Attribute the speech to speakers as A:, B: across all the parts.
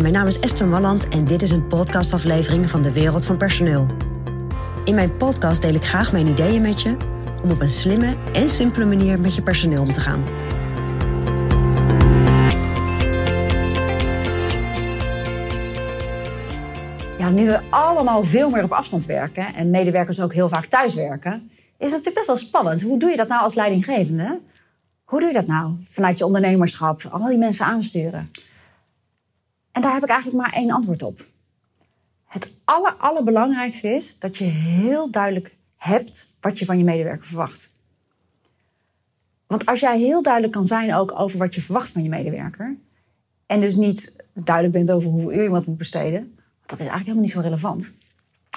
A: Mijn naam is Esther Malland en dit is een podcastaflevering van de Wereld van Personeel. In mijn podcast deel ik graag mijn ideeën met je om op een slimme en simpele manier met je personeel om te gaan.
B: Ja, nu we allemaal veel meer op afstand werken en medewerkers ook heel vaak thuis werken, is het natuurlijk best wel spannend. Hoe doe je dat nou als leidinggevende? Hoe doe je dat nou vanuit je ondernemerschap? Al die mensen aansturen. En daar heb ik eigenlijk maar één antwoord op. Het aller, allerbelangrijkste is dat je heel duidelijk hebt wat je van je medewerker verwacht. Want als jij heel duidelijk kan zijn ook over wat je verwacht van je medewerker, en dus niet duidelijk bent over hoeveel uur iemand moet besteden, dat is eigenlijk helemaal niet zo relevant.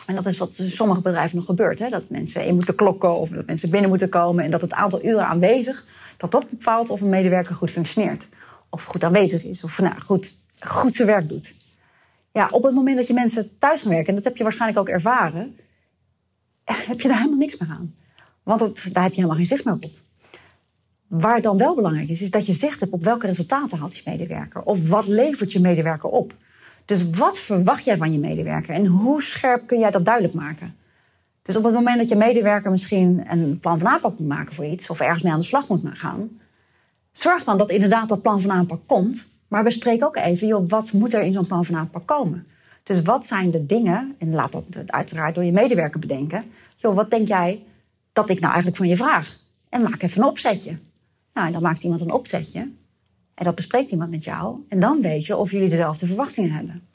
B: En dat is wat in sommige bedrijven nog gebeurt. Hè? Dat mensen in moeten klokken of dat mensen binnen moeten komen. En dat het aantal uren aanwezig, dat dat bepaalt of een medewerker goed functioneert. Of goed aanwezig is. Of nou, goed, goed zijn werk doet. Ja, op het moment dat je mensen thuis gaan werken, en dat heb je waarschijnlijk ook ervaren, heb je daar helemaal niks meer aan. Want het, daar heb je helemaal geen zicht meer op. Waar het dan wel belangrijk is, is dat je zicht hebt op welke resultaten haalt je medewerker. Of wat levert je medewerker op. Dus wat verwacht jij van je medewerker en hoe scherp kun jij dat duidelijk maken? Dus op het moment dat je medewerker misschien een plan van aanpak moet maken voor iets of ergens mee aan de slag moet gaan, zorg dan dat inderdaad dat plan van aanpak komt. Maar bespreek ook even, joh, wat moet er in zo'n plan van aanpak komen? Dus wat zijn de dingen, en laat dat uiteraard door je medewerker bedenken. Joh, wat denk jij dat ik nou eigenlijk van je vraag? En maak even een opzetje. Nou, en dan maakt iemand een opzetje. En dat bespreekt iemand met jou. En dan weet je of jullie dezelfde verwachtingen hebben.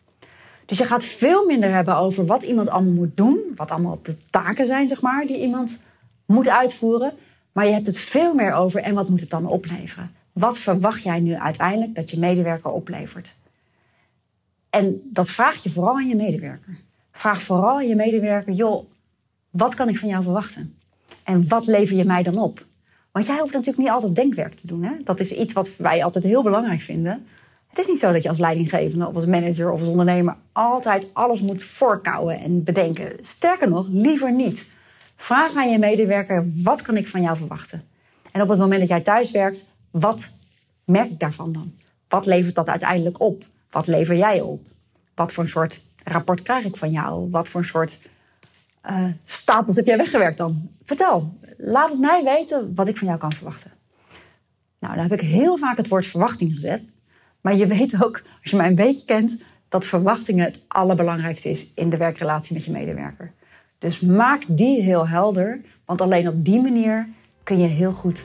B: Dus je gaat veel minder hebben over wat iemand allemaal moet doen. Wat allemaal de taken zijn, zeg maar, die iemand moet uitvoeren. Maar je hebt het veel meer over en wat moet het dan opleveren? Wat verwacht jij nu uiteindelijk dat je medewerker oplevert? En dat vraag je vooral aan je medewerker. Vraag vooral aan je medewerker, joh, wat kan ik van jou verwachten? En wat lever je mij dan op? Want jij hoeft natuurlijk niet altijd denkwerk te doen. Hè? Dat is iets wat wij altijd heel belangrijk vinden. Het is niet zo dat je als leidinggevende of als manager of als ondernemer altijd alles moet voorkouwen en bedenken. Sterker nog, liever niet. Vraag aan je medewerker: wat kan ik van jou verwachten? En op het moment dat jij thuis werkt, wat merk ik daarvan dan? Wat levert dat uiteindelijk op? Wat lever jij op? Wat voor een soort rapport krijg ik van jou? Wat voor een soort uh, stapels heb jij weggewerkt dan? Vertel, laat het mij weten wat ik van jou kan verwachten. Nou, daar heb ik heel vaak het woord verwachting gezet. Maar je weet ook, als je mij een beetje kent, dat verwachtingen het allerbelangrijkste is in de werkrelatie met je medewerker. Dus maak die heel helder, want alleen op die manier kun je heel goed